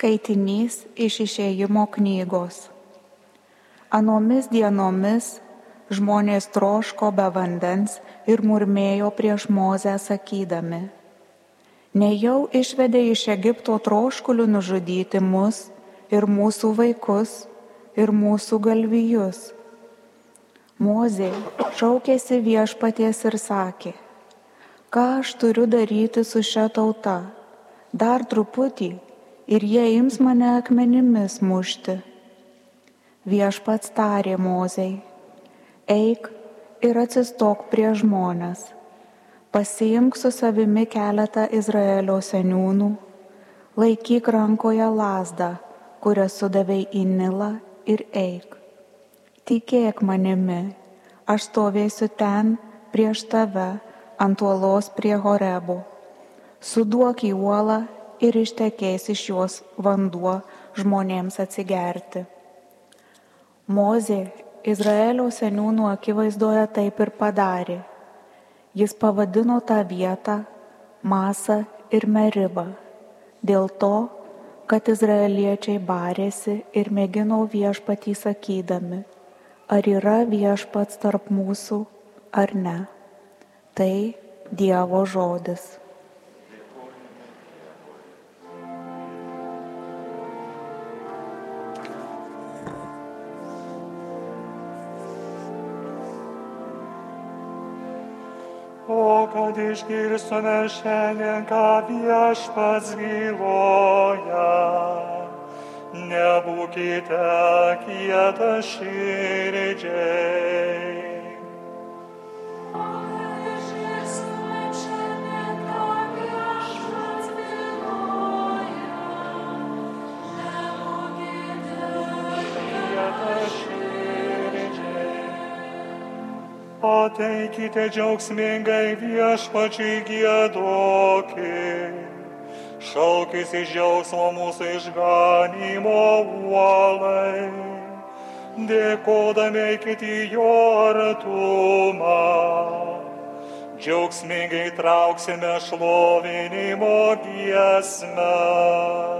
Skaitinys iš išėjimo knygos. Anomis dienomis žmonės troško be vandens ir murmėjo prieš Mozę sakydami, nejau išvedė iš Egipto troškulių nužudyti mus ir mūsų vaikus ir mūsų galvijus. Mozė šaukėsi viešpaties ir sakė, ką aš turiu daryti su šia tauta, dar truputį ir jie ims mane akmenimis mušti. Viešpats tarė mozei, eik ir atsistok prie žmonės, pasiimk su savimi keletą Izraelio seniūnų, laikyk rankoje lasdą, kurią sudavai į Nilą ir eik. Tikėk manimi, aš stovėsiu ten prieš tave ant uolos prie Horebo. Suduok į uolą ir ištekės iš jos vanduo žmonėms atsigerti. Mozė Izraelio seniūnų akivaizdoje taip ir padarė. Jis pavadino tą vietą Masą ir Meribą dėl to, kad izraeliečiai barėsi ir mėgino viešpatį sakydami, ar yra viešpats tarp mūsų ar ne. Tai Dievo žodis. Kad išgirstume šiandien, ką viešpats byloja. Nebūkite kieta širdžiai. Ateikite džiaugsmingai viešpačiai gėdokit. Šaukis iš džiaugsmo mūsų išganimo uolai. Dėkodami į jo artumą. Džiaugsmingai trauksime šlovinimo giesmę.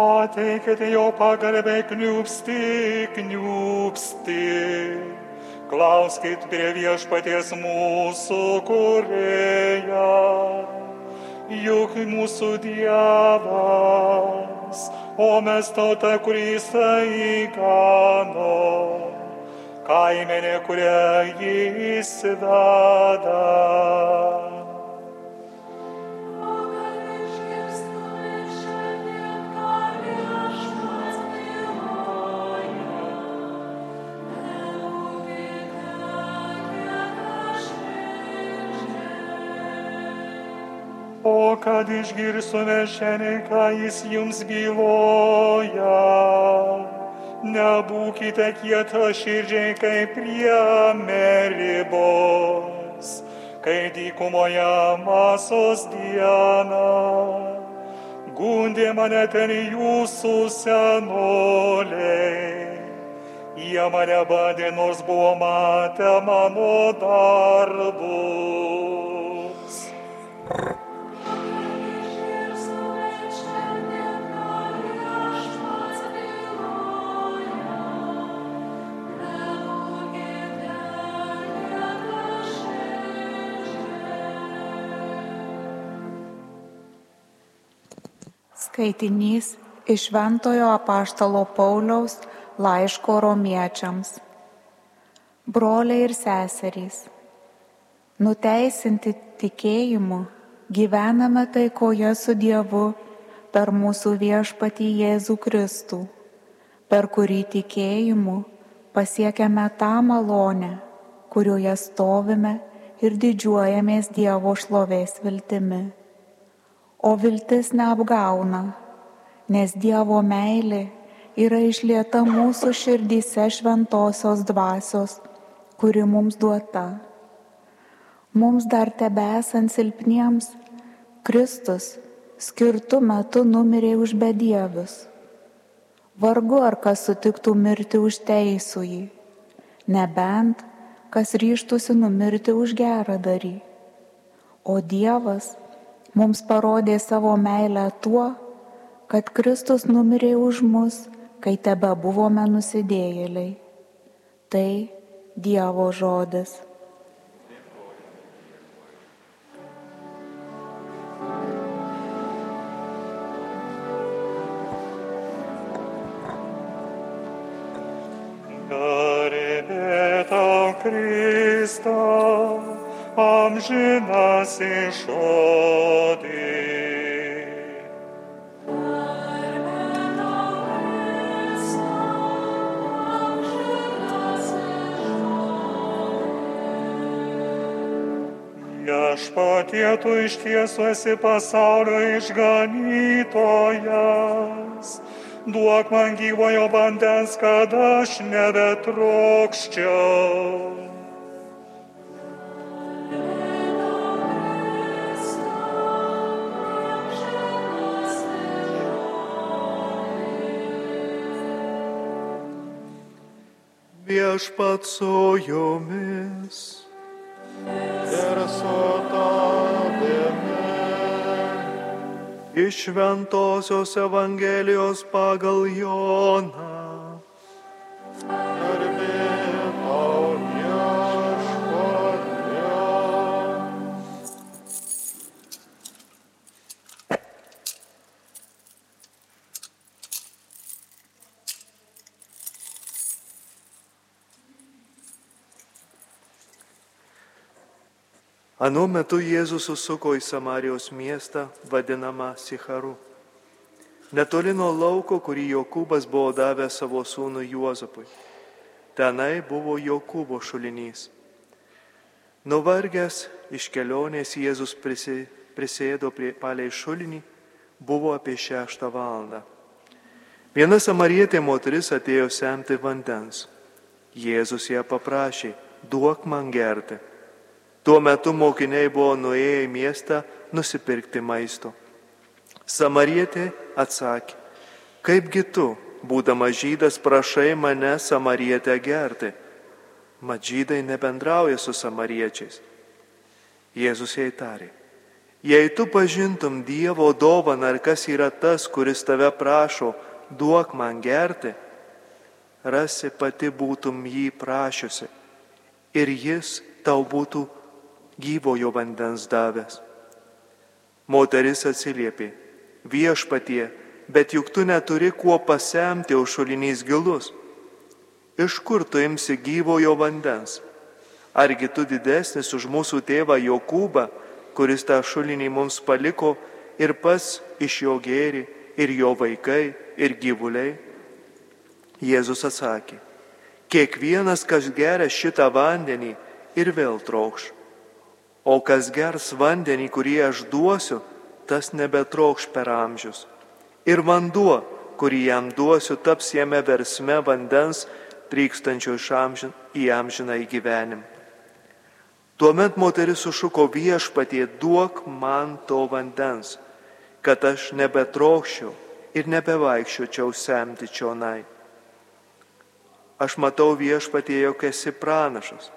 Ateikite jo pagarbiai kniupsti, kniupsti. Klauskit prie viešpaties mūsų kurėja. Juk mūsų Dievas, o mes tauta, kurį jisai gano. Kaimenė, kurią jis veda. O kad išgirstume šiandien, ką jis jums byloja, nebūkite kieta širdžiai kaip prie meribos, kai dykumoje masos diena. Gundė mane ten jūsų senoliai. Jie mane bandė, nors buvo matę mano darbus. Skaitinys iš Ventojo apaštalo Pauliaus laiško romiečiams. Broliai ir seserys, nuteisinti tikėjimu gyvename taikoje su Dievu per mūsų viešpatį Jėzų Kristų, per kurį tikėjimu pasiekėme tą malonę, kurioje stovime ir didžiuojamės Dievo šlovės viltimi. O viltis neapgauna, nes Dievo meilė yra išlieta mūsų širdyse šventosios dvasios, kuri mums duota. Mums dar tebesant silpniems, Kristus skirtų metu numirė už bedievius. Vargu ar kas sutiktų mirti už teisųjį, nebent kas ryštųsi numirti už gerą darį. O Dievas mums parodė savo meilę tuo, kad Kristus numirė už mus, kai tebe buvome nusidėjėliai. Tai Dievo žodis. Krista, amžinas išodė. Viešpatie tu iš tiesų esi pasaulio išganytojas. Duok man gyvojo vandens, kad aš nebetrokščiau. Viešpat su jumis. Ir su tavimi. Iš Šventojios Evangelijos pagal Joną. Anu metu Jėzus susuko į Samarijos miestą vadinamą Sicharu. Netoli nuo lauko, kurį Jokūbas buvo davęs savo sūnui Juozapui. Tenai buvo Jokūbo šulinys. Nuvargęs iš kelionės Jėzus prisi, prisėdo prie palei šulinį, buvo apie šeštą valandą. Viena samarietė moteris atėjo semti vandens. Jėzus ją paprašė, duok man gerti. Tuo metu mokiniai buvo nuėję į miestą nusipirkti maisto. Samarietė atsakė, kaipgi tu, būdama žydas, prašai mane samarietę gerti. Mat žydai nebendrauja su samariečiais. Jėzus jai tarė, jei tu pažintum Dievo dovaną ar kas yra tas, kuris tave prašo, duok man gerti, rasi pati būtum jį prašiusi ir jis tau būtų gyvojo vandens davęs. Moteris atsiliepė, viešpatie, bet juk tu neturi kuo pasemti, o šulinys gilus. Iš kur tu imsi gyvojo vandens? Argi tu didesnis už mūsų tėvą Jokūbą, kuris tą šulinį mums paliko ir pas iš jo gėri, ir jo vaikai, ir gyvuliai? Jėzus atsakė, kiekvienas, kas geria šitą vandenį ir vėl trokš. O kas gers vandenį, kurį aš duosiu, tas nebetrokš per amžius. Ir vanduo, kurį jam duosiu, taps jame versme vandens, trykstančio iš amžin, į amžiną įgyvenimą. Tuomet moteris sušuko viešpatie, duok man to vandens, kad aš nebetrokščiau ir nebevaikščiočiau semti čionai. Aš matau viešpatie, jog esi pranašas.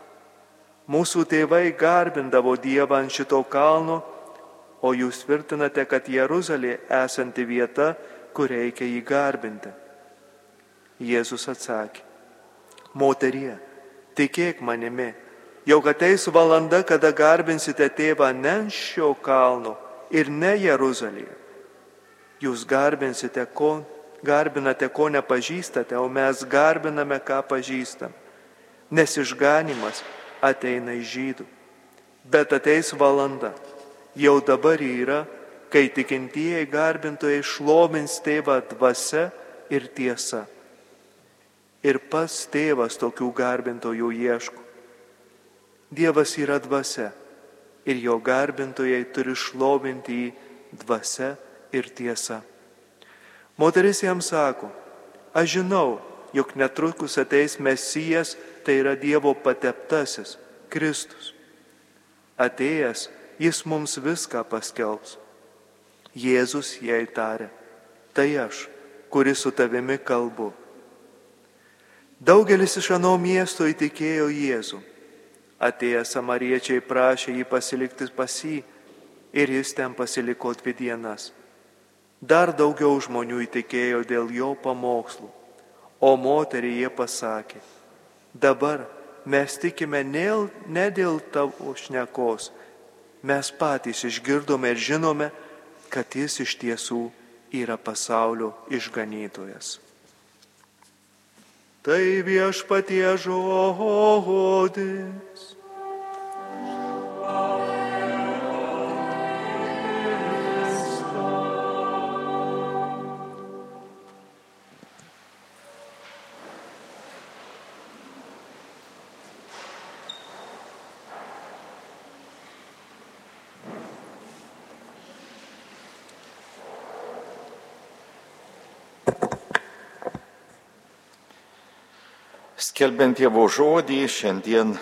Mūsų tėvai garbindavo Dievą ant šito kalno, o jūs tvirtinate, kad Jeruzalė esanti vieta, kur reikia jį garbinti. Jėzus atsakė, moterie, tikėk manimi, jau ateis valanda, kada garbinsite tėvą ne ant šio kalno ir ne Jeruzalėje. Jūs garbinsite, ko, garbinate, ko nepažįstate, o mes garbiname, ką pažįstam. Nes išganimas ateina iš žydų. Bet ateis valanda, jau dabar yra, kai tikintieji garbintojai šlovins tėvą dvasia ir tiesa. Ir pas tėvas tokių garbintojų ieško. Dievas yra dvasia ir jo garbintojai turi šlovinti jį dvasia ir tiesa. Moteris jam sako, aš žinau, jog netrukus ateis Mesijas, tai yra Dievo pateptasis, Kristus. Atėjęs, jis mums viską paskelbs. Jėzus jai tarė, tai aš, kuris su tavimi kalbu. Daugelis iš ano miesto įtikėjo Jėzų. Atėję samariečiai prašė jį pasilikti pas jį ir jis ten pasiliko dvi dienas. Dar daugiau žmonių įtikėjo dėl jo pamokslų, o moteriai jie pasakė, dabar mes tikime ne, dėl tavo šnekos, mes patys išgirdome ir žinome, kad jis iš tiesų yra pasaulio išganytojas. Tai viešpatie žodis. Skelbiant Dievo žodį, šiandien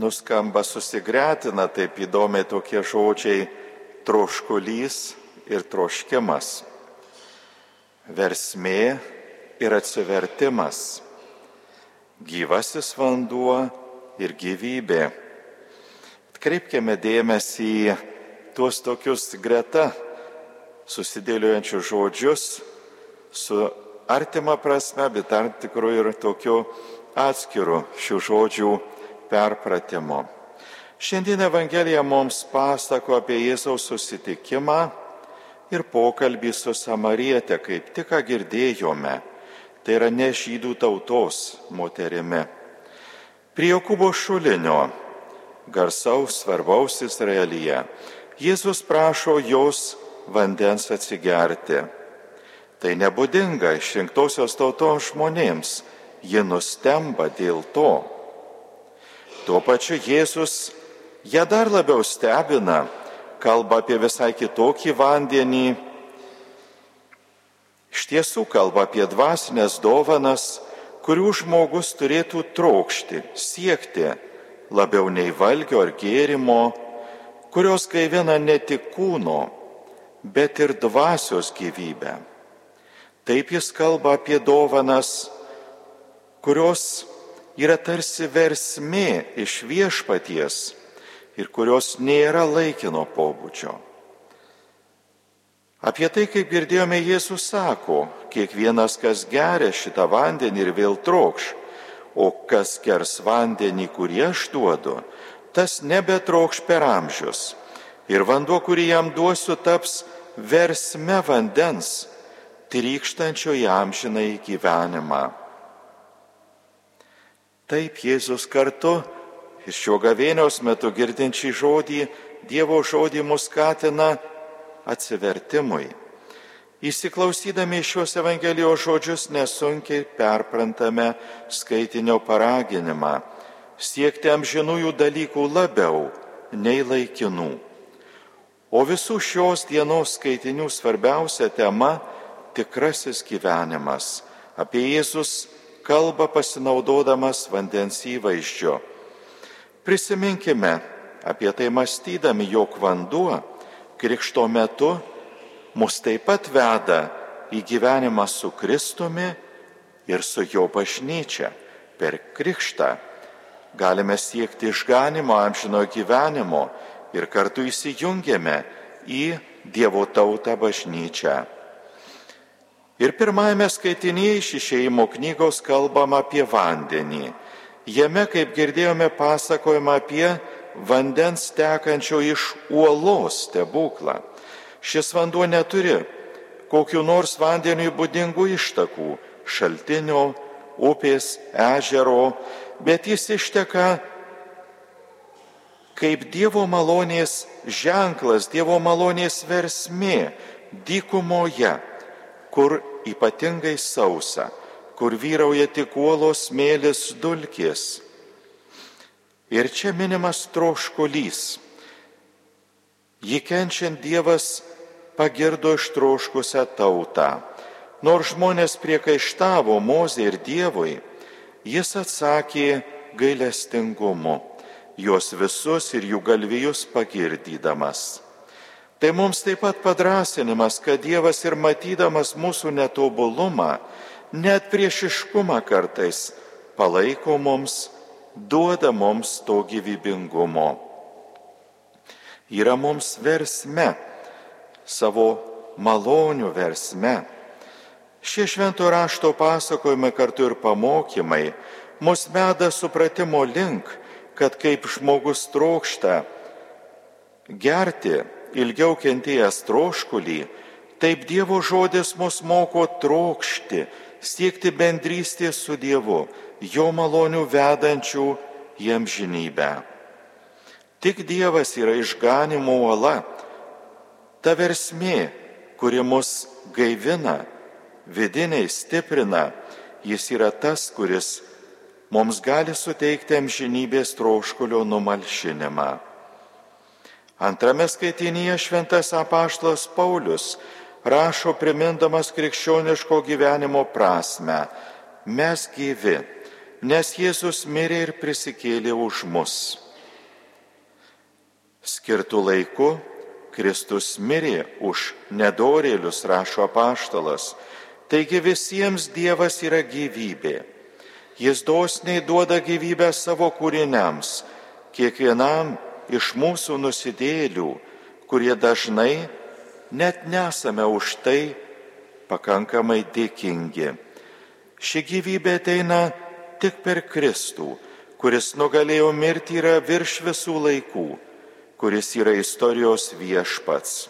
nuskamba susigretina taip įdomiai tokie žodžiai troškulys ir troškimas, versmė ir atsivertimas, gyvasis vanduo ir gyvybė. Atkreipkime dėmesį į tuos tokius greta susidėliojančius žodžius su artima prasme, bet tam tikrų ir tokiu atskirų šių žodžių perpratimo. Šiandien Evangelija mums pasako apie Jėzaus susitikimą ir pokalbį su Samarietė, kaip tik ką girdėjome. Tai yra ne žydų tautos moterimi. Prie Jokūbo šulinio, garsaus, svarbaus Izraelyje, Jėzus prašo jos vandens atsigerti. Tai nebūdinga išrinktosios tautos žmonėms, ji nustemba dėl to. Tuo pačiu Jėzus ją dar labiau stebina, kalba apie visai kitokį vandenį. Iš tiesų kalba apie dvasinės dovanas, kurių žmogus turėtų trokšti, siekti labiau nei valgio ar gėrimo, kurios gaivina ne tik kūno, bet ir dvasios gyvybę. Taip jis kalba apie dovanas, kurios yra tarsi versmė iš viešpaties ir kurios nėra laikino pobūdžio. Apie tai, kaip girdėjome, Jėzus sako, kiekvienas, kas geria šitą vandenį ir vėl trokš, o kas gers vandenį, kurį aš duodu, tas nebetrokš per amžius. Ir vanduo, kurį jam duosiu, taps versme vandens, trykštančio į amžiną į gyvenimą. Taip Jėzus kartu ir šio gavėnios metu girdinčiai žodį, Dievo žodį mus skatina atsivertimui. Įsiklausydami šios Evangelijos žodžius nesunkiai perprantame skaitinio paraginimą siekti amžinųjų dalykų labiau nei laikinų. O visų šios dienos skaitinių svarbiausia tema - tikrasis gyvenimas. Apie Jėzus kalba pasinaudodamas vandens įvaizdžio. Prisiminkime apie tai mąstydami, jog vanduo krikšto metu mus taip pat veda į gyvenimą su Kristumi ir su jo bažnyčia. Per krikštą galime siekti išganimo amžino gyvenimo ir kartu įsijungiame į Dievo tautą bažnyčią. Ir pirmajame skaitinėje iš išėjimo knygos kalbama apie vandenį. Jame, kaip girdėjome, pasakojama apie vandens tekančio iš uolos stebuklą. Šis vanduo neturi kokiu nors vandeniui būdingų ištakų - šaltinio, upės, ežero, bet jis išteka kaip Dievo malonės ženklas, Dievo malonės versmė dykumoje kur ypatingai sausa, kur vyrauja tik uolos mėlis dulkės. Ir čia minimas troškulys. Jį kenčiant Dievas pagirdo ištroškusią tautą. Nors žmonės priekaištavo Mozė ir Dievui, jis atsakė gailestingumu, juos visus ir jų galvijus pagirdydamas. Tai mums taip pat padrasinimas, kad Dievas ir matydamas mūsų netobulumą, net priešiškumą kartais palaiko mums, duoda mums to gyvybingumo. Yra mums versme, savo malonių versme. Šie švento rašto pasakojimai kartu ir pamokymai mus veda supratimo link, kad kaip žmogus trokšta gerti ilgiau kentėjęs troškulį, taip Dievo žodis mus moko trokšti, siekti bendrystės su Dievu, jo malonių vedančių jiem žinybę. Tik Dievas yra išganimo uola, ta versmė, kuri mus gaivina, vidiniai stiprina, jis yra tas, kuris mums gali suteikti amžinybės troškulio numalšinimą. Antrame skaitinyje šventas apaštlas Paulius rašo primindamas krikščioniško gyvenimo prasme. Mes gyvi, nes Jėzus mirė ir prisikėlė už mus. Skirtų laiku Kristus mirė už nedorėlius, rašo apaštalas. Taigi visiems Dievas yra gyvybė. Jis dosniai duoda gyvybę savo kūriniams, kiekvienam iš mūsų nusidėlių, kurie dažnai net nesame už tai pakankamai dėkingi. Ši gyvybė ateina tik per Kristų, kuris nugalėjo mirti yra virš visų laikų, kuris yra istorijos viešpats.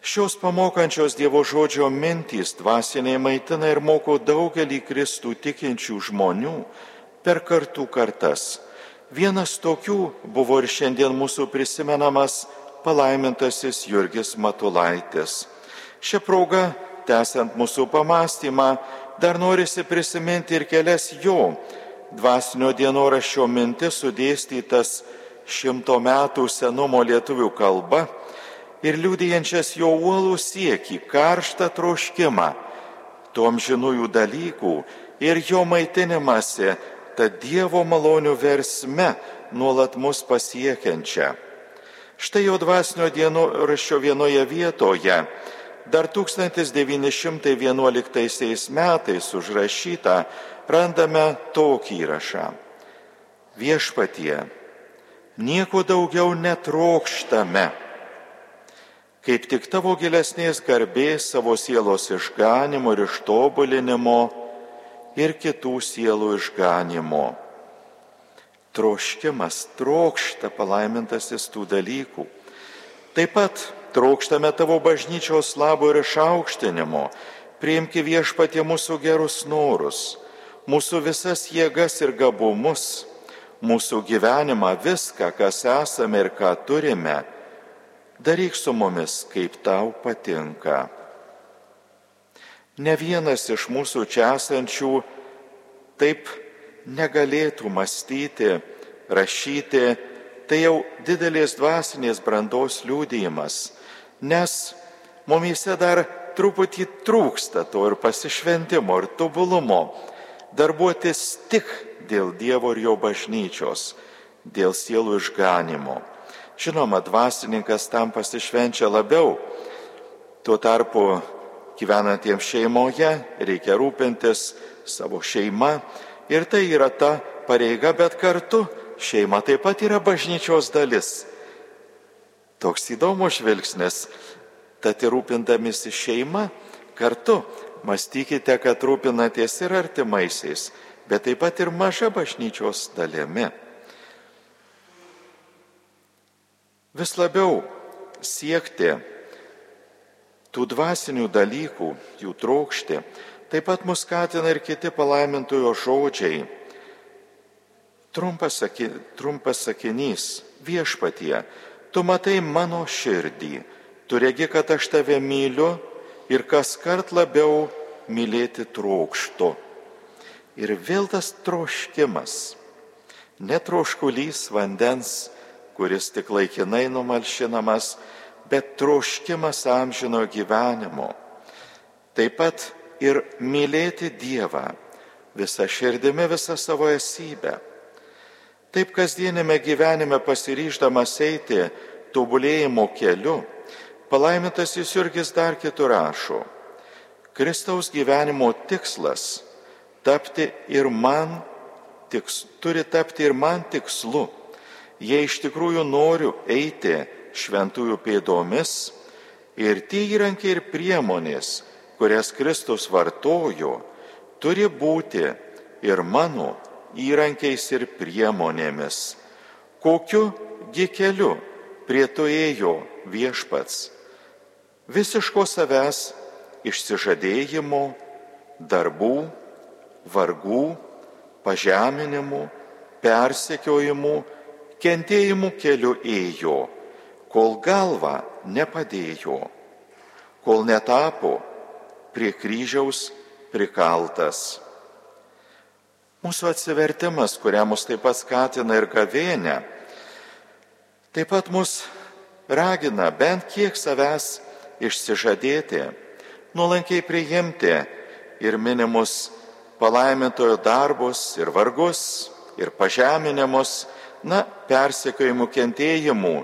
Šios pamokančios Dievo žodžio mintys dvasiniai maitina ir moko daugelį Kristų tikinčių žmonių per kartų kartas Vienas tokių buvo ir šiandien mūsų prisimenamas palaimintasis Jurgis Matulaitis. Šią progą, tęsiant mūsų pamastymą, dar norisi prisiminti ir kelias jo dvasinio dienoraščio mintis sudėstytas šimto metų senumo lietuvių kalba ir liūdėjančias jo uolų sieki, karštą troškimą, tom žinųjų dalykų ir jo maitinimąsi ta Dievo malonių versme nuolat mus pasiekiančia. Štai jo dvasinio dienoraščio vienoje vietoje dar 1911 metais užrašytą randame tokį įrašą. Viešpatie, nieko daugiau netrokštame, kaip tik tavo gilesnės garbės savo sielos išganimo ir ištobulinimo ir kitų sielų išganimo. Troškimas trokšta palaimintasis tų dalykų. Taip pat trokštame tavo bažnyčios labo ir išaukštinimo, priimki viešpatie mūsų gerus norus, mūsų visas jėgas ir gabumus, mūsų gyvenimą, viską, kas esame ir ką turime, daryk su mumis, kaip tau patinka. Ne vienas iš mūsų čia esančių taip negalėtų mąstyti, rašyti, tai jau didelės dvasinės brandos liūdėjimas, nes mumise dar truputį trūksta to ir pasišventimo, ir tobulumo, darbuotis tik dėl Dievo ir jo bažnyčios, dėl sielų išganimo. Žinoma, dvasininkas tam pasišvenčia labiau, tuo tarpu gyvenantiems šeimoje reikia rūpintis savo šeima ir tai yra ta pareiga, bet kartu šeima taip pat yra bažnyčios dalis. Toks įdomus žvilgsnis. Tad ir rūpindamisi šeima, kartu mąstykite, kad rūpinatės ir artimaisiais, bet taip pat ir maža bažnyčios dalimi. Vis labiau siekti tų dvasinių dalykų, jų trokšti, taip pat mus skatina ir kiti palaimintojo žodžiai. Trumpas, saki, trumpas sakinys - viešpatie, tu matai mano širdį, tu regi, kad aš tave myliu ir kas kart labiau mylėti trokštų. Ir vėl tas troškimas, netroškulys vandens, kuris tik laikinai numalšinamas, bet troškimas amžino gyvenimo. Taip pat ir mylėti Dievą visą širdimi, visą savo esybę. Taip kasdienėme gyvenime pasiryždamas eiti tobulėjimo keliu, palaimintas Jurgis dar kitur rašo, Kristaus gyvenimo tikslas tapti ir man, tiks, turi tapti ir man tikslu. Jei iš tikrųjų noriu eiti šventųjų pėdomis ir tie įrankiai ir priemonės, kurias Kristus vartojo, turi būti ir mano įrankiais ir priemonėmis. Kokiu gi keliu prie to ėjo viešpats? Visiško savęs išsižadėjimo, darbų, vargų, pažeminimų, persekiojimų, kentėjimų keliu ėjo, kol galva nepadėjo, kol netapo prie kryžiaus prikaltas. Mūsų atsivertimas, kurią mus taip pat skatina ir gavėnė, taip pat mus ragina bent kiek savęs išsižadėti, nuolankiai priimti ir minimus palaimintojo darbus ir vargus ir pažeminimus, na, persekiojimų kentėjimų,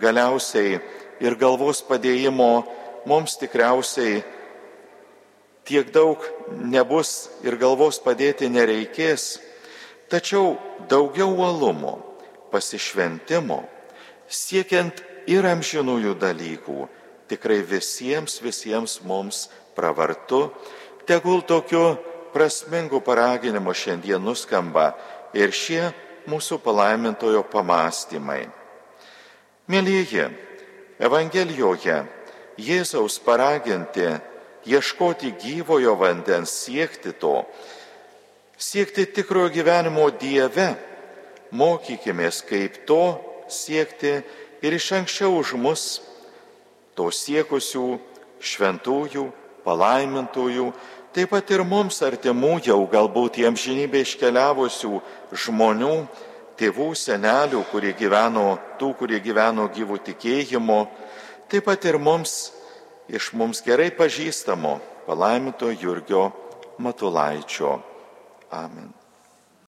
galiausiai ir galvos padėjimo mums tikriausiai tiek daug nebus ir galvos padėti nereikės, tačiau daugiau uolumo, pasišventimo, siekiant ir amžinųjų dalykų, tikrai visiems, visiems mums pravartu, tegul tokiu prasmingu paraginimu šiandien nuskamba ir šie mūsų palaimintojo pamastymai. Mėlyje, Evangelijoje Jėzaus paraginti ieškoti gyvojo vandens, siekti to, siekti tikrojo gyvenimo Dieve, mokykime, kaip to siekti ir iš anksčiau už mus, to siekusių šventųjų, palaimintųjų, taip pat ir mums artimų jau galbūt jiems žinybė iškeliavusių žmonių, tėvų, senelių, kurie gyveno, tų, kurie gyveno gyvų tikėjimo, taip pat ir mums iš mums gerai pažįstamo palaiminto Jurgio Matulaičio. Amen.